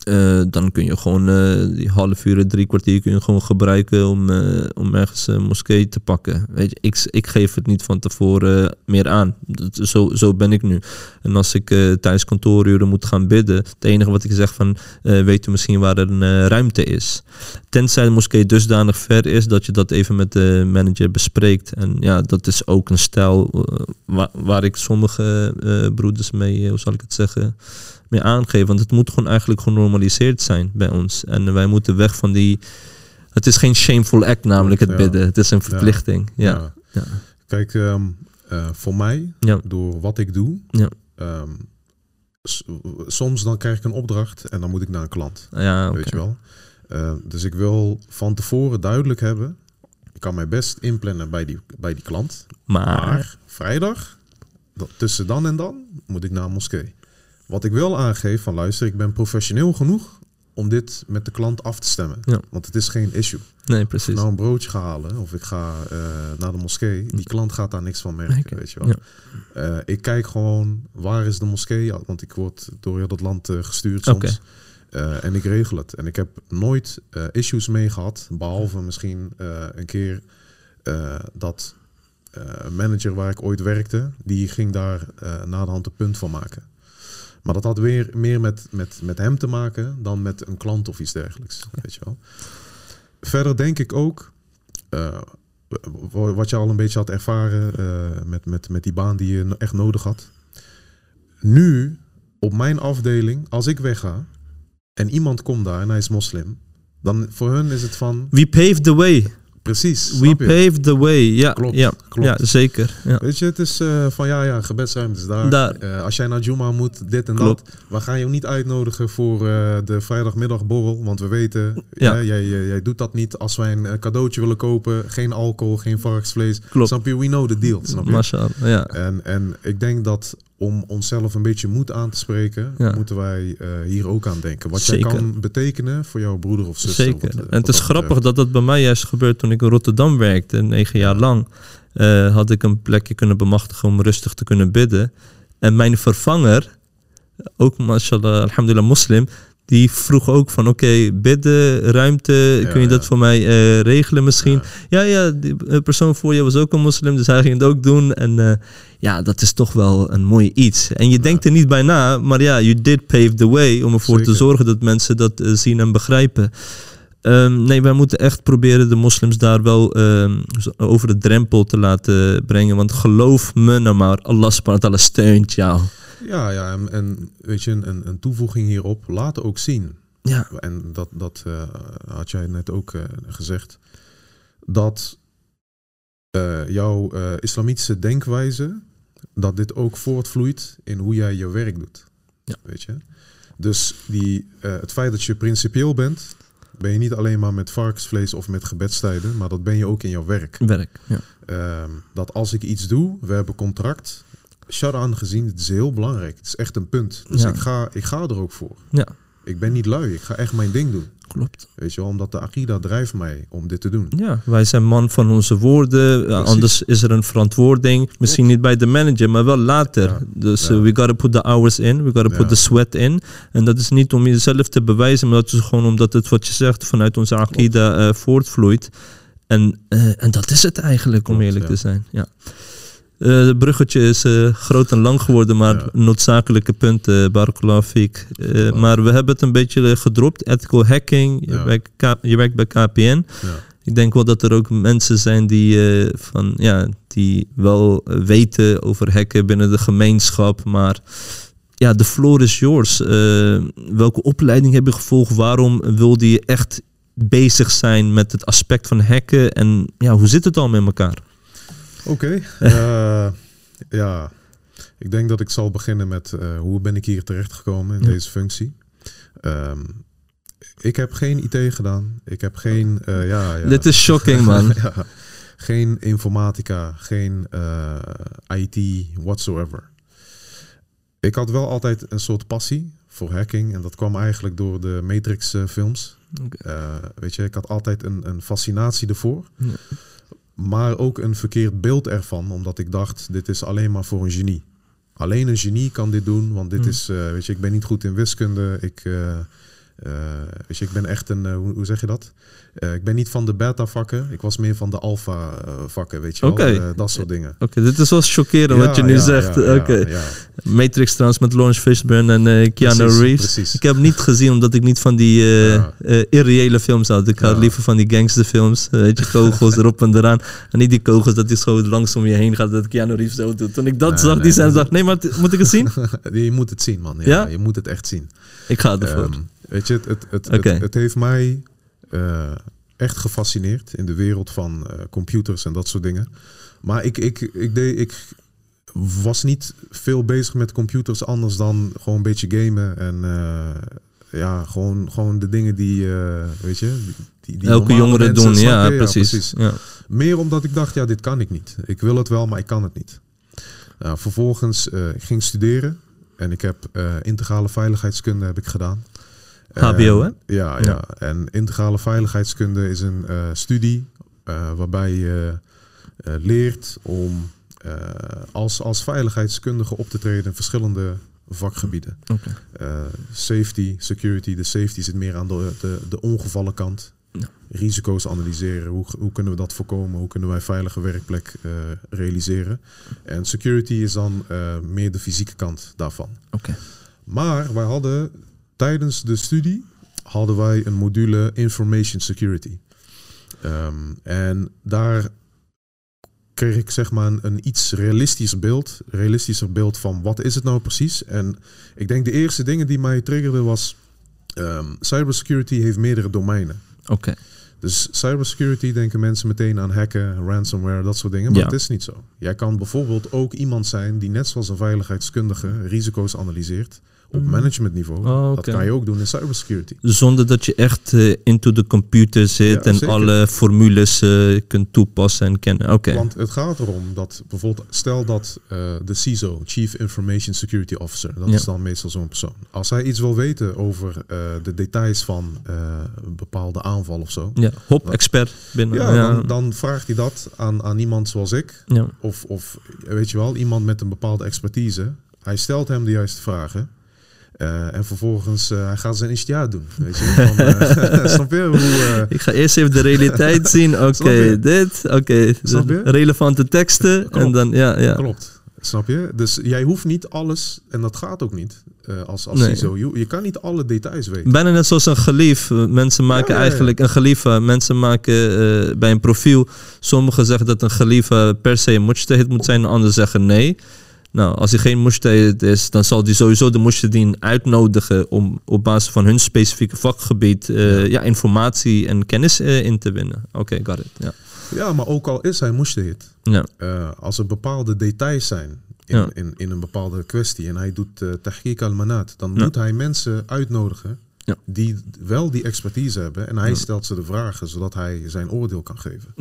eh, dan kun je gewoon eh, die half uur, drie kwartier kun je gewoon gebruiken om, eh, om ergens een moskee te pakken. Weet je, ik, ik geef het niet van tevoren meer aan. Zo, zo ben ik nu. En als ik tijdens kantooruren moet gaan bidden, het enige wat ik zeg van, weet u misschien waar er een ruimte is. Tenzij de moskee dusdanig ver is dat je dat even met de manager bespreekt. En ja, dat is ook een stijl waar, waar ik sommige broeders mee, hoe zal ik het zeggen, mee aangeef. Want het moet gewoon eigenlijk genormaliseerd zijn bij ons. En wij moeten weg van die... Het is geen shameful act namelijk het Ja. bidden. Het is een verplichting. Ja. Ja. Kijk, ehm, eh, voor mij, Ja. door wat ik doe, Ja. s- soms dan krijg ik een opdracht en dan moet ik naar een klant. Ja. Weet je wel? Eh, dus ik wil van tevoren duidelijk hebben, ik kan mij best inplannen bij die, bij die klant. Maar... Maar vrijdag, dat- tussen dan en dan, moet ik naar een moskee. Wat ik wil aangeven van luister, ik ben professioneel genoeg om dit met de klant af te stemmen. Ja. Want het is geen issue. Nee, precies. ik nou een broodje ga halen of ik ga eh, naar de moskee, die klant gaat daar niks van merken, weet je wel. ja. Eh, ik kijk gewoon, waar is de moskee? Want ik word door heel dat land eh, gestuurd soms. En ik regel het. En ik heb nooit issues mee gehad, behalve misschien een keer dat een manager waar ik ooit werkte, die ging daar na de hand een punt van maken. Maar dat had weer meer met, met, met hem te maken dan met een klant of iets dergelijks. Weet je wel. verder denk ik ook, eh, wa- wat je al een beetje had ervaren eh, met, met, met die baan die je echt nodig had. Nu, op mijn afdeling, als ik wegga en iemand komt daar en hij is moslim, dan voor hun is het van, We paved the way. Precies, We paved the way. Ja, Klopt, ja, klopt. ja zeker. Ja. Weet je, het is eh, van ja, ja, gebedsruimte is daar. Daar. Eh, als jij naar Juma moet, dit en Klopt. dat. We gaan je niet uitnodigen voor eh, de vrijdagmiddagborrel. Want we weten, Ja. ja. jij, jij, jij doet dat niet als wij een cadeautje willen kopen. Geen alcohol, geen varkensvlees. Klopt. Snap je? We know the deal. Snap je? Mashallah, ja. En, en ik denk dat om onszelf een beetje moed aan te spreken, Ja. moeten wij eh, hier ook aan denken. Wat Zeker. jij kan betekenen voor jouw broeder of zus. Zeker. en het is grappig dat dat bij mij juist gebeurt toen ik in Rotterdam werkte, negen jaar lang. eh, had ik een plekje kunnen bemachtigen om rustig te kunnen bidden. En mijn vervanger, ook mashallah, alhamdulillah moslim, die vroeg ook van oké, bidden, ruimte, Ja, kun je dat ja. voor mij eh, regelen misschien? Ja, ja, die eh, persoon voor je was ook een moslim, dus hij ging het ook doen. En eh, ja, dat is toch wel een mooi iets. En je denkt er niet bij na, maar ja, you did pave the way om ervoor te zorgen dat mensen dat zien en begrijpen. Ehm, nee, wij moeten echt proberen de moslims daar wel ehm, over de drempel te laten brengen. Want geloof me nou maar, Allah subhanahu wa ta'ala steunt jou. Ja, ja en, en weet je, een, een toevoeging hierop, laten ook zien. Ja, En dat, dat eh, had jij net ook eh, gezegd. Dat eh, jouw islamitische denkwijze, dat dit ook voortvloeit in hoe jij je werk doet. Ja. Weet je? Dus die, het feit dat je principieel bent, ben je niet alleen maar met varkensvlees of met gebedstijden, maar dat ben je ook in jouw werk. werk. Ja. Ehm, dat als ik iets doe, we hebben contract. Sharan gezien, het is heel belangrijk. Het is echt een punt. Dus Ja. ik, ga, ik ga er ook voor. ja, Ik ben niet lui. Ik ga echt mijn ding doen. klopt. Weet je wel, omdat de Akida drijft mij om dit te doen. Ja, wij zijn man van onze woorden. Precies. anders is er een verantwoording. Misschien niet bij de manager, maar wel later. Ja. Dus Ja. eh, we gotta put the hours in. We gotta put Ja. the sweat in. En dat is niet om jezelf te bewijzen, maar dat is gewoon omdat het wat je zegt vanuit onze akida eh, voortvloeit. En, eh, en dat is het eigenlijk, om eerlijk te zijn. Ja. Eh, het bruggetje is eh, groot en lang geworden, maar Ja. noodzakelijke punten, Barakallahu fiek. Eh, maar we hebben het een beetje eh, gedropt. Ethical hacking, je, Ja. werkt, K- je werkt bij KPN. Ja. Ik denk wel dat er ook mensen zijn die, eh, van, ja, die wel eh, weten over hacken binnen de gemeenschap. Maar ja, de floor is yours. Eh, welke opleiding heb je gevolgd? Waarom wilde je echt bezig zijn met het aspect van hacken? En ja, hoe zit het al met elkaar? Oké. eh, ja, ik denk dat ik zal beginnen met eh, hoe ben ik hier terechtgekomen in Ja. deze functie. Ehm, ik heb geen IT gedaan. Ik heb geen... eh, ja, ja. Dit is shocking, man. ja, geen informatica, geen IT, whatsoever. Ik had wel altijd een soort passie voor hacking. En dat kwam eigenlijk door de Matrix-films. Weet je, ik had altijd een, een fascinatie ervoor. Ja. Maar ook een verkeerd beeld ervan. Omdat ik dacht, dit is alleen maar voor een genie. Alleen een genie kan dit doen. Want dit Hmm. is, eh, weet je, ik ben niet goed in wiskunde. Ik, eh, eh, je, ik ben echt een, eh, hoe, zeg je dat? Eh, ik ben niet van de beta-vakken. Ik was meer van de alpha-vakken, weet je wel. Dat soort dingen. Oké, dit is wel chockerend wat je nu ja, zegt. ja, ja, Oké. ja. Matrix trouwens met Lawrence Fishburne en Keanu Precies, Reeves. precies. Ik heb niet gezien omdat ik niet van die irreële films had. Ik Ja. liever van die gangsterfilms. weet je, kogels erop en eraan. En niet die kogels dat die zo langs om je heen gaat dat Keanu Reeves zo doet. Toen ik dat Nee, zag, nee, die zijn, nee. dacht nee, maar moet ik het zien? je moet het zien, man. Ja, Ja? Je moet het echt zien. ik ga ervoor. Ehm, weet je, het, het, het, het, het heeft mij eh, echt gefascineerd in de wereld van eh, computers en dat soort dingen. Maar ik, ik, ik, deed, ik was niet veel bezig met computers anders dan gewoon een beetje gamen en eh, ja, gewoon, gewoon de dingen die, weet je, die, die Elke mensen, doen, ja, precies. Ja. Meer omdat ik dacht, ja, dit kan ik niet. Ik wil het wel, maar ik kan het niet. Nou, vervolgens uh, ik ging studeren en ik heb integrale veiligheidskunde heb ik gedaan. HBO, hè? Ja, ja, En integrale veiligheidskunde is een uh, studie uh, waarbij je uh, leert om als, als veiligheidskundige op te treden in verschillende vakgebieden. Okay. Uh, safety, security. De safety zit meer aan de, de, de ongevallenkant. Ja. Risico's analyseren. Hoe, hoe kunnen we dat voorkomen? Hoe kunnen wij veilige werkplek uh, realiseren? En security is dan uh, meer de fysieke kant daarvan. Okay. Maar wij hadden tijdens de studie hadden wij een module Information Security. Ehm, en daar kreeg ik zeg maar een, een iets realistischer beeld, realistischer beeld van wat is het nou precies. En ik denk de eerste dingen die mij triggerden was, ehm, cybersecurity heeft meerdere domeinen. Oké. Dus cybersecurity denken mensen meteen aan hacken, ransomware, dat soort dingen. Maar Ja. het is niet zo. Jij kan bijvoorbeeld ook iemand zijn die net zoals een veiligheidskundige risico's analyseert op managementniveau. Oh, Dat kan je ook doen in cybersecurity. Zonder dat je echt eh, into de computer zit Ja, en zeker. alle formules eh, kunt toepassen en kennen. Oké. Want het gaat erom dat bijvoorbeeld, stel dat eh, de CISO, Chief Information Security Officer, dat Ja. is dan meestal zo'n persoon. Als hij iets wil weten over de details van een bepaalde aanval of zo, Ja, hop, expert binnen. ja, Ja, Dan, dan vraagt hij dat aan, aan iemand zoals ik, of, of weet je wel, iemand met een bepaalde expertise. Hij stelt hem de juiste vragen. Eh, en vervolgens hij gaat zijn initiaat doen. Weet je? Van, eh, snap je? Hoe, Ik ga eerst even de realiteit zien. Oké, dit. Oké, relevante teksten. En Klopt. dan, ja, ja. Klopt. Snap je? Dus jij hoeft niet alles, en dat gaat ook niet als, als Nee. Je, je kan niet alle details weten. Bijna net zoals een gelief. Mensen maken Ja, ja, ja. eigenlijk een geliefde. Mensen maken bij een profiel. Sommigen zeggen dat een geliefde per se een mujtahid moet zijn. En anderen zeggen nee. Nou, als hij geen mujtahid is, dan zal hij sowieso de mujtahideen uitnodigen om op basis van hun specifieke vakgebied eh, ja. informatie en kennis eh, in te winnen. Oké, got it. Ja. Ja, maar ook al is hij mujtahid, Ja. eh als er bepaalde details zijn in, Ja. in, in een bepaalde kwestie en hij doet uh, tahqiq al-manat, dan moet hij mensen uitnodigen Ja. die wel die expertise hebben en hij stelt ze de vragen zodat hij zijn oordeel kan geven.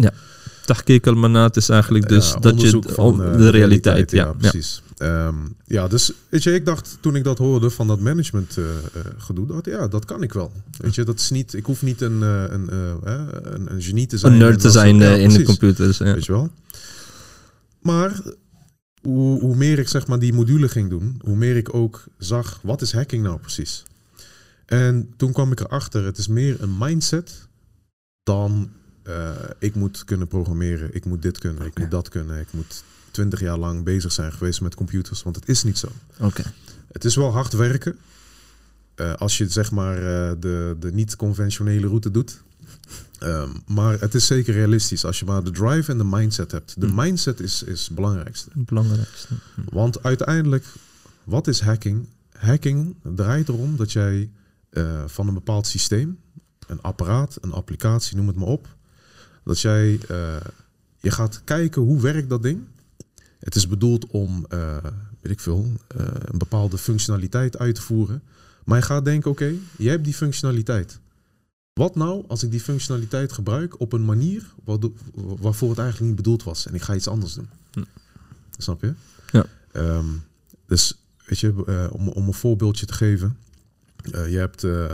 Tahqiq al-manat is eigenlijk dus Ja, dat je van, oh, eh, de realiteit. Ja, ja. precies. Ja. ja, dus weet je, ik dacht toen ik dat hoorde van dat management eh, eh, gedoe, ik, ja, dat kan ik wel. Weet je, dat is niet, ik hoef niet een, eh, een, een, een genie te zijn. Een en nerd te dat soort- zijn ja, in de computers. Ja. Weet je wel. Maar hoe, hoe meer ik zeg maar die module ging doen, hoe meer ik ook zag, wat is hacking nou precies? En toen kwam ik erachter, het is meer een mindset dan eh, ik moet kunnen programmeren, ik moet dit kunnen, ik moet dat kunnen, ik moet twintig jaar lang bezig zijn geweest met computers, want het is niet zo. Oké. Het is wel hard werken. eh, als je zeg maar eh, de, de niet-conventionele route doet. Ehm, maar het is zeker realistisch als je maar de drive en de mindset hebt. De Hm. mindset is, is het belangrijkste. Het belangrijkste. Want uiteindelijk, wat is hacking? Hacking draait erom dat jij eh, van een bepaald systeem, een apparaat, een applicatie, noem het maar op, dat jij eh, je gaat kijken hoe werkt dat ding. Het is bedoeld om, eh, weet ik veel, een bepaalde functionaliteit uit te voeren. Maar je gaat denken, oké, jij hebt die functionaliteit. Wat nou als ik die functionaliteit gebruik op een manier waarvoor het eigenlijk niet bedoeld was en ik ga iets anders doen? Hm. Snap je? Ja. Ehm, dus weet je, om, om een voorbeeldje te geven. Eh, je hebt eh,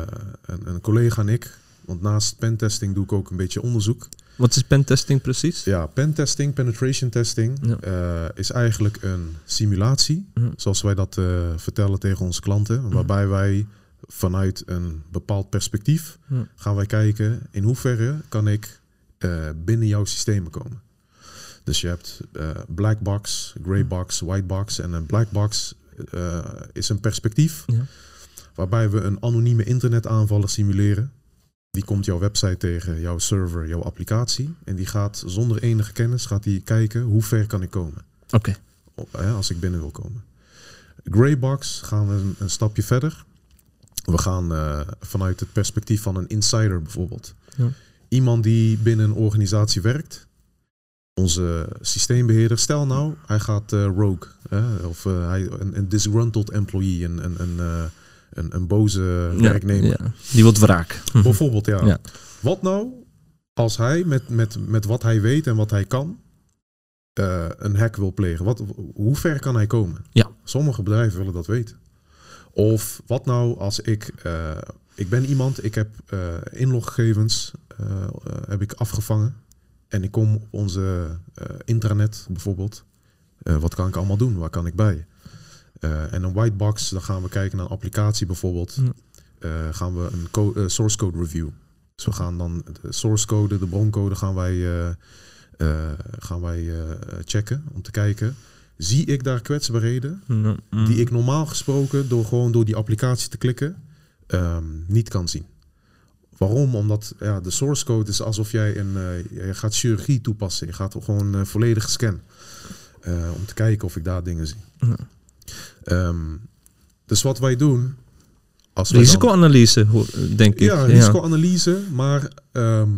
een, een collega en ik, want naast pentesting doe ik ook een beetje onderzoek. Wat is pentesting precies? Ja, pentesting, penetration testing Ja. eh, is eigenlijk een simulatie, Ja. zoals wij dat vertellen tegen onze klanten, waarbij wij vanuit een bepaald perspectief gaan wij kijken in hoeverre kan ik binnen jouw systemen komen. Dus je hebt black box, grey box, white box en een black box is een perspectief Ja. Waarbij we een anonieme internetaanvaller simuleren. Die komt jouw website tegen, jouw server, jouw applicatie. En die gaat zonder enige kennis gaat die kijken hoe ver kan ik komen. Oké. Als ik binnen wil komen. Greybox gaan we een, een stapje verder. We gaan eh, vanuit het perspectief van een insider bijvoorbeeld. Ja. Iemand die binnen een organisatie werkt. Onze systeembeheerder, stel nou, hij gaat eh, rogue. Of eh, hij, een, een disgruntled employee, een, een, een, een, een boze werknemer. Die wordt wraak. Bijvoorbeeld, ja. Wat nou als hij met, met, met wat hij weet en wat hij kan eh, een hack wil plegen? Wat, hoe ver kan hij komen? Ja. Sommige bedrijven willen dat weten. Of wat nou als ik... eh, ik ben iemand, ik heb eh, inloggegevens heb ik afgevangen. En ik kom op onze intranet bijvoorbeeld. Wat kan ik allemaal doen? Waar kan ik bij? Eh, en een whitebox, dan gaan we kijken naar een applicatie bijvoorbeeld. Ja. Eh, gaan we een co- eh, source code review. Dus we gaan dan de source code, de broncode gaan wij, gaan wij checken om te kijken. Zie ik daar kwetsbaarheden Ja, hm. die ik normaal gesproken door gewoon door die applicatie te klikken ehm, niet kan zien? Waarom? Omdat ja, de source code is alsof jij een, je gaat chirurgie toepassen. Je gaat gewoon een volledige scan. eh, om te kijken of ik daar dingen zie. Ja. Ehm, dus wat wij doen... Als Risicoanalyse, denk ik. Ja, risicoanalyse, maar ehm,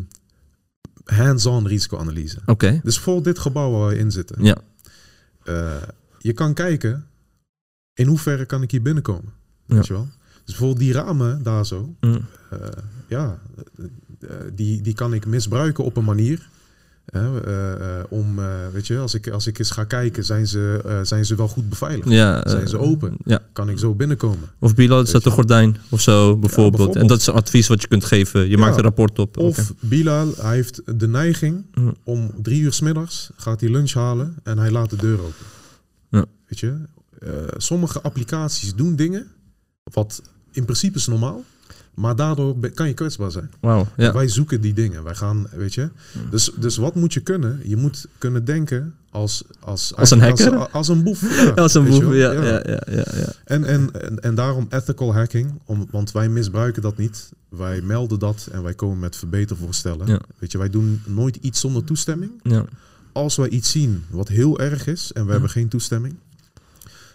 hands-on risicoanalyse. Oké, Dus bijvoorbeeld dit gebouw waar we in zitten. ja. Eh, je kan kijken, in hoeverre kan ik hier binnenkomen? Ja. Weet je wel? Dus bijvoorbeeld die ramen daar zo, Mm. eh, ja, eh, die, die kan ik misbruiken op een manier. Eh, eh, om, eh, weet je, als ik, als ik eens ga kijken, zijn ze, zijn ze wel goed beveiligd? ja Zijn ze open? Ja. Kan ik zo binnenkomen? Of Bilal, zet een gordijn of zo, bijvoorbeeld. bijvoorbeeld. En dat is advies wat je kunt geven. Je maakt een rapport op. Of Oké. Bilal, hij heeft de neiging Ja. om drie uur 's middags gaat hij lunch halen en hij laat de deur open. Ja. Weet je, sommige applicaties doen dingen wat in principe is normaal, maar daardoor kan je kwetsbaar zijn. Wauw, ja. Wij zoeken die dingen. Wij gaan, weet je. Dus, dus wat moet je kunnen? Je moet kunnen denken als als Als een hacker? Als, als een boef. Ja, Als een boef, ja, ja, ja, ja, ja. En, en, en, en daarom ethical hacking, om, want wij misbruiken dat niet. Wij melden dat en wij komen met verbetervoorstellen. Weet je, wij doen nooit iets zonder toestemming. ja. Als wij iets zien wat heel erg is en we hebben geen toestemming,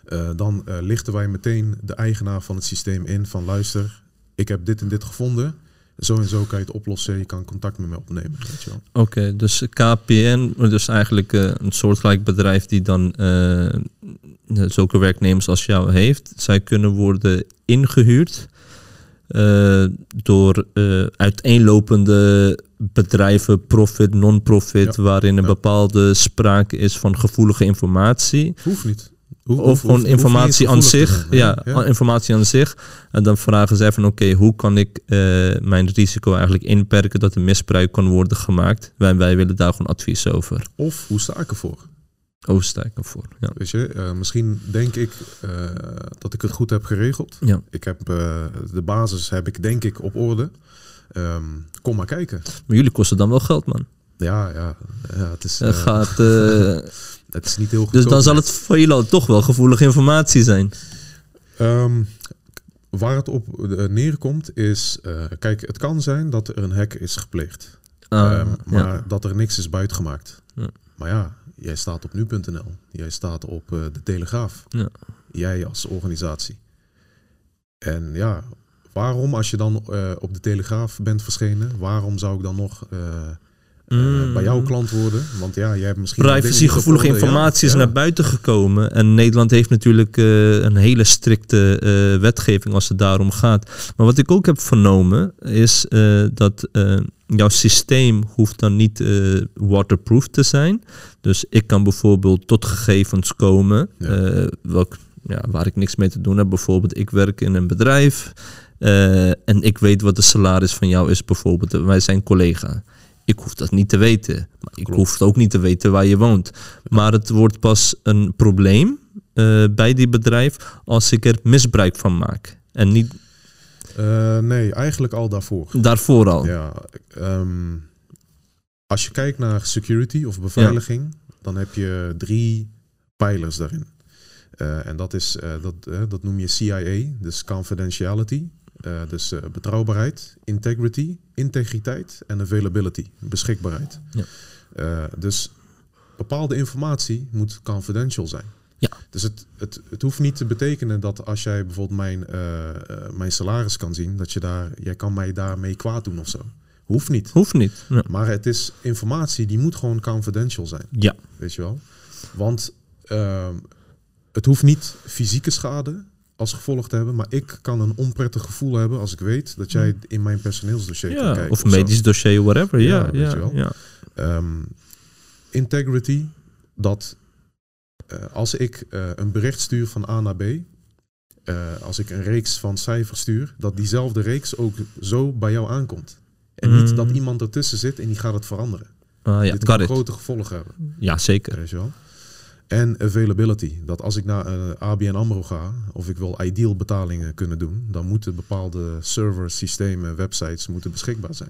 eh, dan eh, lichten wij meteen de eigenaar van het systeem in van luister, ik heb dit en dit gevonden. Zo en zo kan je het oplossen. Je kan contact met me opnemen. Oké, dus KPN, dus eigenlijk eh, een soortgelijk bedrijf die dan eh, zulke werknemers als jou heeft. Zij kunnen worden ingehuurd eh, door uiteenlopende bedrijven, profit, non-profit, Ja, waarin een ja. bepaalde sprake is van gevoelige informatie. Hoeft niet. Of gewoon informatie aan zich. Ja, informatie aan zich. En dan vragen zij van oké, hoe kan ik eh, mijn risico eigenlijk inperken dat er misbruik kan worden gemaakt? Wij, wij willen daar gewoon advies over. Of hoe sta ik ervoor? Overstijken voor. Ja. Weet je, eh, misschien denk ik eh, dat ik het goed heb geregeld. Ja. Ik heb de basis heb ik denk ik op orde. Ehm, kom maar kijken. Maar jullie kosten dan wel geld, man. Ja, ja, ja het, is, Het gaat, het is niet heel goed. dus dan zal het voor jullie toch wel gevoelige informatie zijn. Ehm, waar het op eh, neerkomt is, eh, kijk, het kan zijn dat er een hack is gepleegd. Ah, Ehm, maar ja. dat er niks is buitgemaakt. Ja. Maar ja, jij staat op nu.nl. Jij staat op eh, de Telegraaf. Ja. Jij als organisatie. En ja, waarom als je dan op de Telegraaf bent verschenen, waarom zou ik dan nog Mm. bij jou klant worden? Want ja, jij hebt misschien... Privacygevoelige informatie is ja. naar buiten gekomen. En Nederland heeft natuurlijk eh, een hele strikte eh, wetgeving als het daarom gaat. Maar wat ik ook heb vernomen is eh, dat eh, jouw systeem hoeft dan niet eh, waterproof te zijn. Dus ik kan bijvoorbeeld tot gegevens komen Ja. eh, welk, ja, waar ik niks mee te doen heb. Bijvoorbeeld ik werk in een bedrijf eh, en ik weet wat de salaris van jou is bijvoorbeeld. Wij zijn collega. Ik hoef dat niet te weten. Maar ik Klopt. hoef ook niet te weten waar je woont. Maar het wordt pas een probleem eh, bij die bedrijf als ik er misbruik van maak. En niet Eh, nee, eigenlijk al daarvoor. daarvoor al. Ja, ehm, als je kijkt naar security of beveiliging, dan heb je drie pijlers daarin. Eh, en dat, is, dat, dat noem je CIA, dus confidentiality, eh, dus eh, betrouwbaarheid, integrity, integriteit en availability, beschikbaarheid. Ja. Eh, dus bepaalde informatie moet confidential zijn. Ja. Dus het, het, het hoeft niet te betekenen dat als jij bijvoorbeeld mijn, mijn salaris kan zien, dat je daar, jij kan mij daarmee kwaad doen of zo. Hoeft niet. Hoeft niet. Ja. Maar het is informatie die moet gewoon confidential zijn, ja. weet je wel. Want ehm, het hoeft niet fysieke schade als gevolg te hebben, maar ik kan een onprettig gevoel hebben als ik weet dat jij in mijn personeelsdossier kan Ja, kijken. of medisch dossier, whatever. Ja, Ja, weet ja, je wel. ja. Ehm, integrity, dat eh, als ik eh, een bericht stuur van A naar B, eh, als ik een reeks van cijfers stuur, dat diezelfde reeks ook zo bij jou aankomt. En niet Mm. dat iemand ertussen zit en die gaat het veranderen. Ah, ja, Dit kan grote gevolgen hebben. Ja, zeker. Weet je wel? En availability. Dat als ik naar een ABN AMRO ga, of ik wil ideal betalingen kunnen doen, dan moeten bepaalde servers, systemen, websites moeten beschikbaar zijn.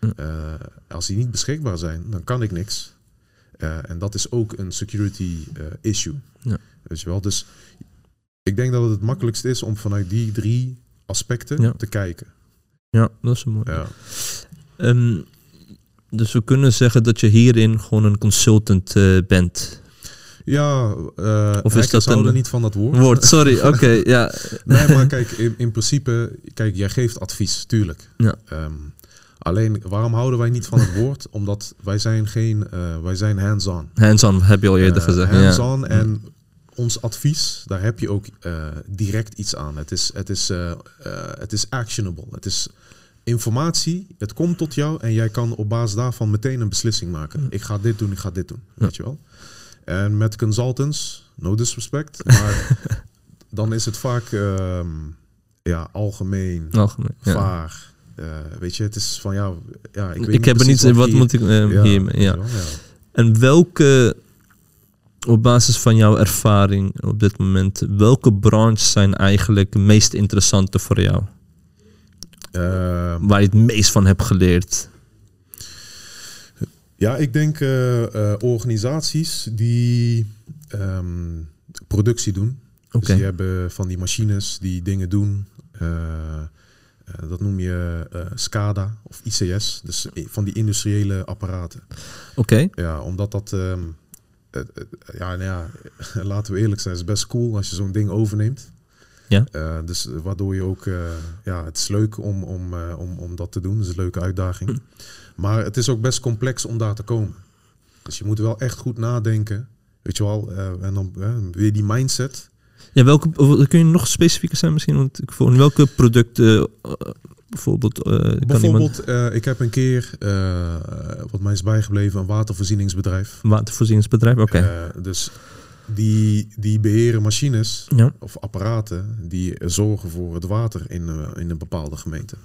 Hm. Eh, als die niet beschikbaar zijn, dan kan ik niks. Eh, en dat is ook een security eh, issue. Ja. Weet je wel? Dus ik denk dat het het makkelijkst is om vanuit die drie aspecten Ja. te kijken. Ja, dat is mooi. Ja. Ehm, dus we kunnen zeggen dat je hierin gewoon een consultant eh, bent. Ja, eh Of is dat een- niet van dat woord. Woord, sorry. Oké, ja. Nee, maar kijk, in, in principe, kijk, jij geeft advies, tuurlijk. Ja. Ehm, alleen, waarom houden wij niet van het woord? Omdat wij zijn geen, eh, wij zijn hands-on. Hands-on heb je al eerder Eh, gezegd. hands-on ja. en ons advies, daar heb je ook direct iets aan. Het is, het, is, het is actionable. Het is informatie, het komt tot jou en jij kan op basis daarvan meteen een beslissing maken. Ik ga dit doen, ik ga dit doen, weet je wel. En met consultants, no disrespect, maar dan is het vaak ehm, ja, algemeen, Algemeen. Ja. vaag. Eh, weet je, het is van jou, ja, ik, Ik, weet niet heb er niet, wat hier- moet ik eh, Ja, hiermee? Ja. ja. En welke, op basis van jouw ervaring op dit moment, welke branches zijn eigenlijk het meest interessante voor jou? Ehm, Waar je het meest van hebt geleerd? Ja, ik denk eh, eh, organisaties die ehm, productie doen. Dus die hebben van die machines die dingen doen. Eh, dat noem je eh, SCADA of ICS. Dus van die industriële apparaten. Oké. Ja, omdat dat... ehm, ja, nou ja, laten we eerlijk zijn. Het is best cool als je zo'n ding overneemt. Ja. Dus waardoor je ook... ja, het is leuk om, om, om, om dat te doen. Het is een leuke uitdaging. Maar het is ook best complex om daar te komen. Dus je moet wel echt goed nadenken. Weet je wel, eh, en dan eh, weer die mindset. Ja, welke, kun je nog specifieker zijn misschien? Want ik voor welke producten eh, bijvoorbeeld eh, kan iemand Bijvoorbeeld, eh, ik heb een keer, eh, wat mij is bijgebleven, een watervoorzieningsbedrijf. watervoorzieningsbedrijf? Oké. Eh, dus die, die beheren machines ja. of apparaten die zorgen voor het water in, eh, in een bepaalde gemeente.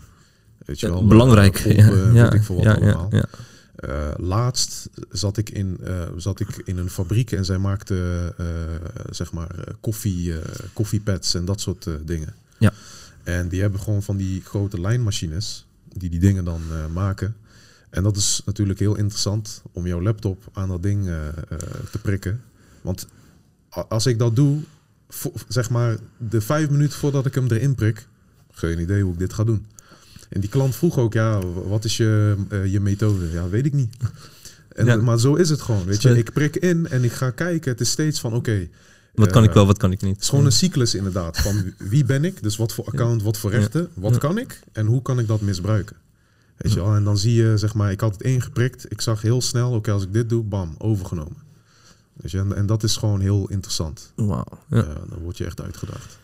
Weet je wel, eh, Belangrijk. ja, ja, weet ik veel wat ja, allemaal. ja. Eh, laatst zat ik, in, eh, zat ik in een fabriek en zij maakte eh, zeg maar eh, koffie, eh, koffiepads en dat soort eh, dingen. Ja. En die hebben gewoon van die grote lijnmachines die die dingen dan eh, maken. En dat is natuurlijk heel interessant om jouw laptop aan dat ding eh, eh, te prikken. Want als ik dat doe, zeg maar de vijf minuten voordat ik hem erin prik, geen idee hoe ik dit ga doen. En die klant vroeg ook, ja, wat is je, eh, je methode? Ja, weet ik niet. En, Ja. Maar zo is het gewoon, weet je. Ik prik in en ik ga kijken. Het is steeds van, oké. Wat kan eh, ik wel, wat kan ik niet? Het is gewoon een cyclus inderdaad. Van wie ben ik? Dus wat voor account, wat voor rechten? Wat kan ik? En hoe kan ik dat misbruiken? Weet je wel? En dan zie je, zeg maar, ik had het ingeprikt. Ik zag heel snel, oké, als ik dit doe, bam, overgenomen. Weet je? En, en dat is gewoon heel interessant. Wauw. Ja. Eh, dan word je echt uitgedaagd.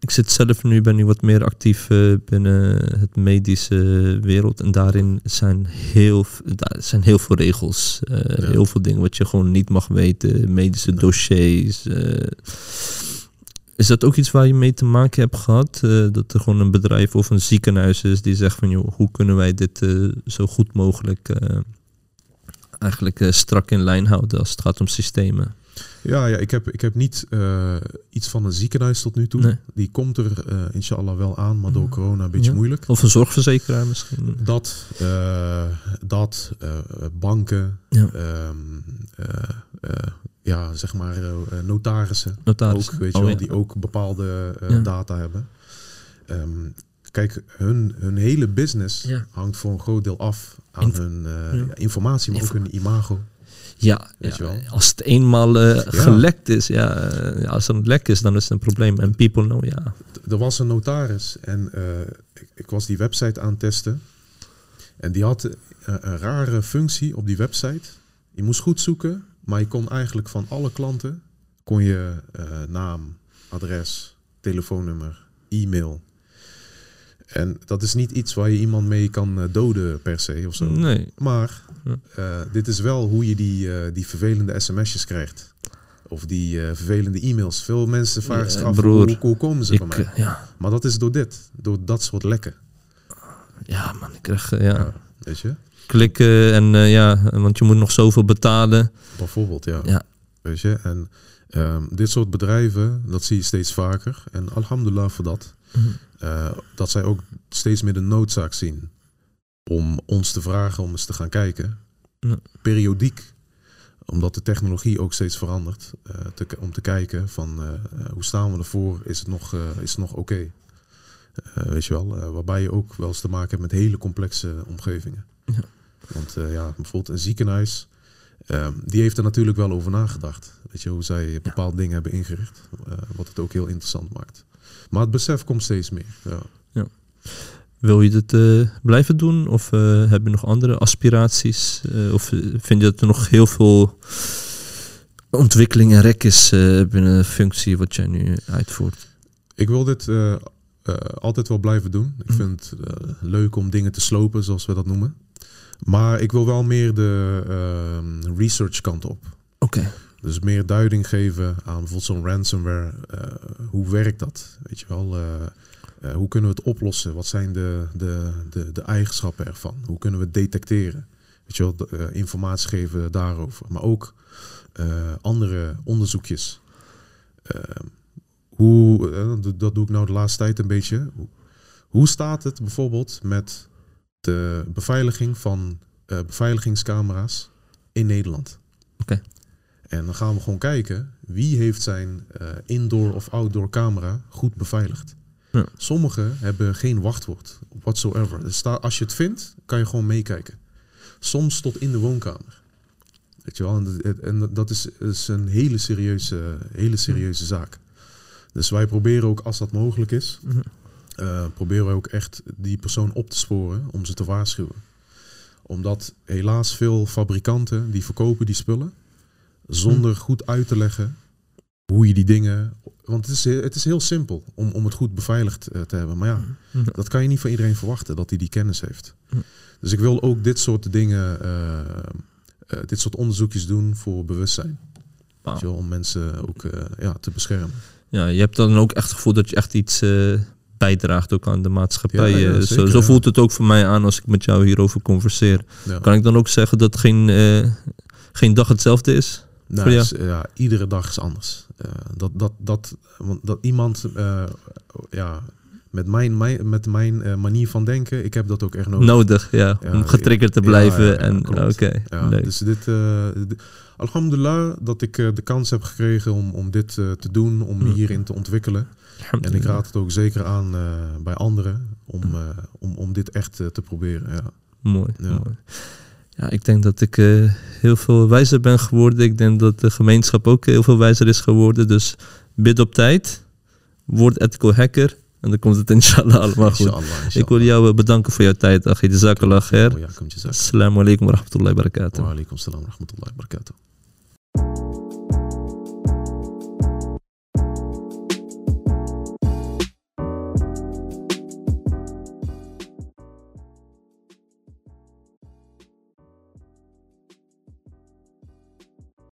Ik zit zelf nu, ben nu wat meer actief eh, binnen het medische wereld. En daarin zijn heel, daar zijn heel veel regels. eh, Ja. Heel veel dingen wat je gewoon niet mag weten. Medische dossiers. eh. is dat ook iets waar je mee te maken hebt gehad? eh, dat er gewoon een bedrijf of een ziekenhuis is die zegt van... Joh, hoe kunnen wij dit zo goed mogelijk eigenlijk strak in lijn houden als het gaat om systemen? Ja, ja ik, heb, ik heb niet eh, iets van een ziekenhuis tot nu toe. Nee. Die komt er eh inshallah wel aan, maar door corona een beetje Ja. moeilijk. Of een zorgverzekeraar misschien? Dat, eh, dat banken, Ja. ehm, eh, eh, ja, zeg maar notarissen. Notaris. Ook, weet je Oh, wel, ja. die ook bepaalde data hebben. Ehm, kijk, hun, hun hele business hangt voor een groot deel af aan hun informatie, maar ook hun imago. Ja, ja, als het eenmaal eh, gelekt is, ja, ja, als er een lek is, dan is het een probleem. En people know, ja. er was een notaris en eh, ik, ik was die website aan het testen. En die had een rare functie op die website. Je moest goed zoeken, maar je kon eigenlijk van alle klanten kon je naam, adres, telefoonnummer, e-mail. En dat is niet iets waar je iemand mee kan eh, doden per se of zo. Nee, Maar eh, dit is wel hoe je die, eh, die vervelende sms'jes krijgt. Of die vervelende e-mails. Veel mensen vragen zich af, broer. hoe, hoe komen ze ik, bij mij? ja, Maar dat is door dit, door dat soort lekken. ja, man, ik krijg, ja, Ja, weet je? klikken en ja, want je moet nog zoveel betalen. Bijvoorbeeld, ja. Ja. Weet je? En ehm, dit soort bedrijven, dat zie je steeds vaker. En alhamdulillah voor dat. Mhm. Eh, dat zij ook steeds meer de noodzaak zien om ons te vragen om eens te gaan kijken. Ja. Periodiek. Omdat de technologie ook steeds verandert. eh, te, om te kijken van eh, hoe staan we ervoor? Is het nog, is het nog oké? Weet je wel, waarbij je ook wel eens te maken hebt met hele complexe omgevingen. Ja. Want ja, bijvoorbeeld een ziekenhuis, ehm, die heeft er natuurlijk wel over nagedacht. Weet je, hoe zij bepaalde dingen hebben ingericht. eh, wat het ook heel interessant maakt. Maar het besef komt steeds meer. Ja. Wil je dit eh, blijven doen? Of eh, heb je nog andere aspiraties? Of vind je dat er nog heel veel ontwikkeling en rek is binnen de functie wat jij nu uitvoert? Ik wil dit altijd wel blijven doen. Ik Mhm. vind het leuk om dingen te slopen, zoals we dat noemen. Maar ik wil wel meer de ehm, research kant op. Oké. Dus meer duiding geven aan bijvoorbeeld zo'n ransomware. Eh, hoe werkt dat? Weet je wel? eh, eh, hoe kunnen we het oplossen? Wat zijn de, de, de, de eigenschappen ervan? Hoe kunnen we het detecteren? Weet je wel? De, informatie geven daarover. Maar ook andere onderzoekjes. Eh, hoe, dat- doe ik nou de laatste tijd een beetje. Hoe staat het bijvoorbeeld met de beveiliging van eh, beveiligingscamera's in Nederland? Oké. En dan gaan we gewoon kijken wie heeft zijn eh, indoor of outdoor camera goed beveiligd. Ja. Sommigen hebben geen wachtwoord, whatsoever. Dus als je het vindt, kan je gewoon meekijken. Soms tot in de woonkamer. Weet je wel, en, dat- en dat is, is een hele serieuze, hele serieuze zaak. Dus wij proberen ook, als dat mogelijk is, Eh, proberen we ook echt die persoon op te sporen om ze te waarschuwen. Omdat helaas veel fabrikanten die verkopen die spullen zonder goed uit te leggen hoe je die dingen. Want het is, het is heel simpel om, om het goed beveiligd eh, te hebben. Maar ja, Mhm. dat kan je niet van iedereen verwachten dat hij die kennis heeft. Mhm. Dus ik wil ook dit soort dingen, eh, dit soort onderzoekjes doen voor bewustzijn. Je om mensen ook ja, te beschermen. Ja, je hebt dan ook echt het gevoel dat je echt iets bijdraagt ook aan de maatschappij. Ja, ja, eh, zo zo voelt het ook voor mij aan als ik met jou hierover converseer. Kan ik dan ook zeggen dat geen, eh, geen dag hetzelfde is? Nou, Voor jou? is, ja, iedere dag is anders. Eh, dat, dat, dat, want dat iemand ja, met mijn, mijn, met mijn manier van denken, ik heb dat ook echt nodig. Nodig, ja, Ja, om getriggerd te blijven. ja, ja, en. Oké, dus dit, alhamdulillah dat ik de kans heb gekregen om, om dit te doen, om me Mm. hierin te ontwikkelen. En ik raad het ook zeker aan eh, bij anderen om, eh, om, om dit echt eh, te proberen. Ja. Mooi, Ja. mooi. Ja, ik denk dat ik heel veel wijzer ben geworden. Ik denk dat de gemeenschap ook heel veel wijzer is geworden. Dus bid op tijd. Word ethical hacker. En dan komt het inshallah allemaal goed. Inshallah, inshallah. Ik wil jou bedanken voor jouw tijd, Achid. Jazakallah khair. Zaak. Assalamu alaikum wa rahmatullahi wa barakatuh. Wa alaikum salam wa rahmatullahi wa barakatuh.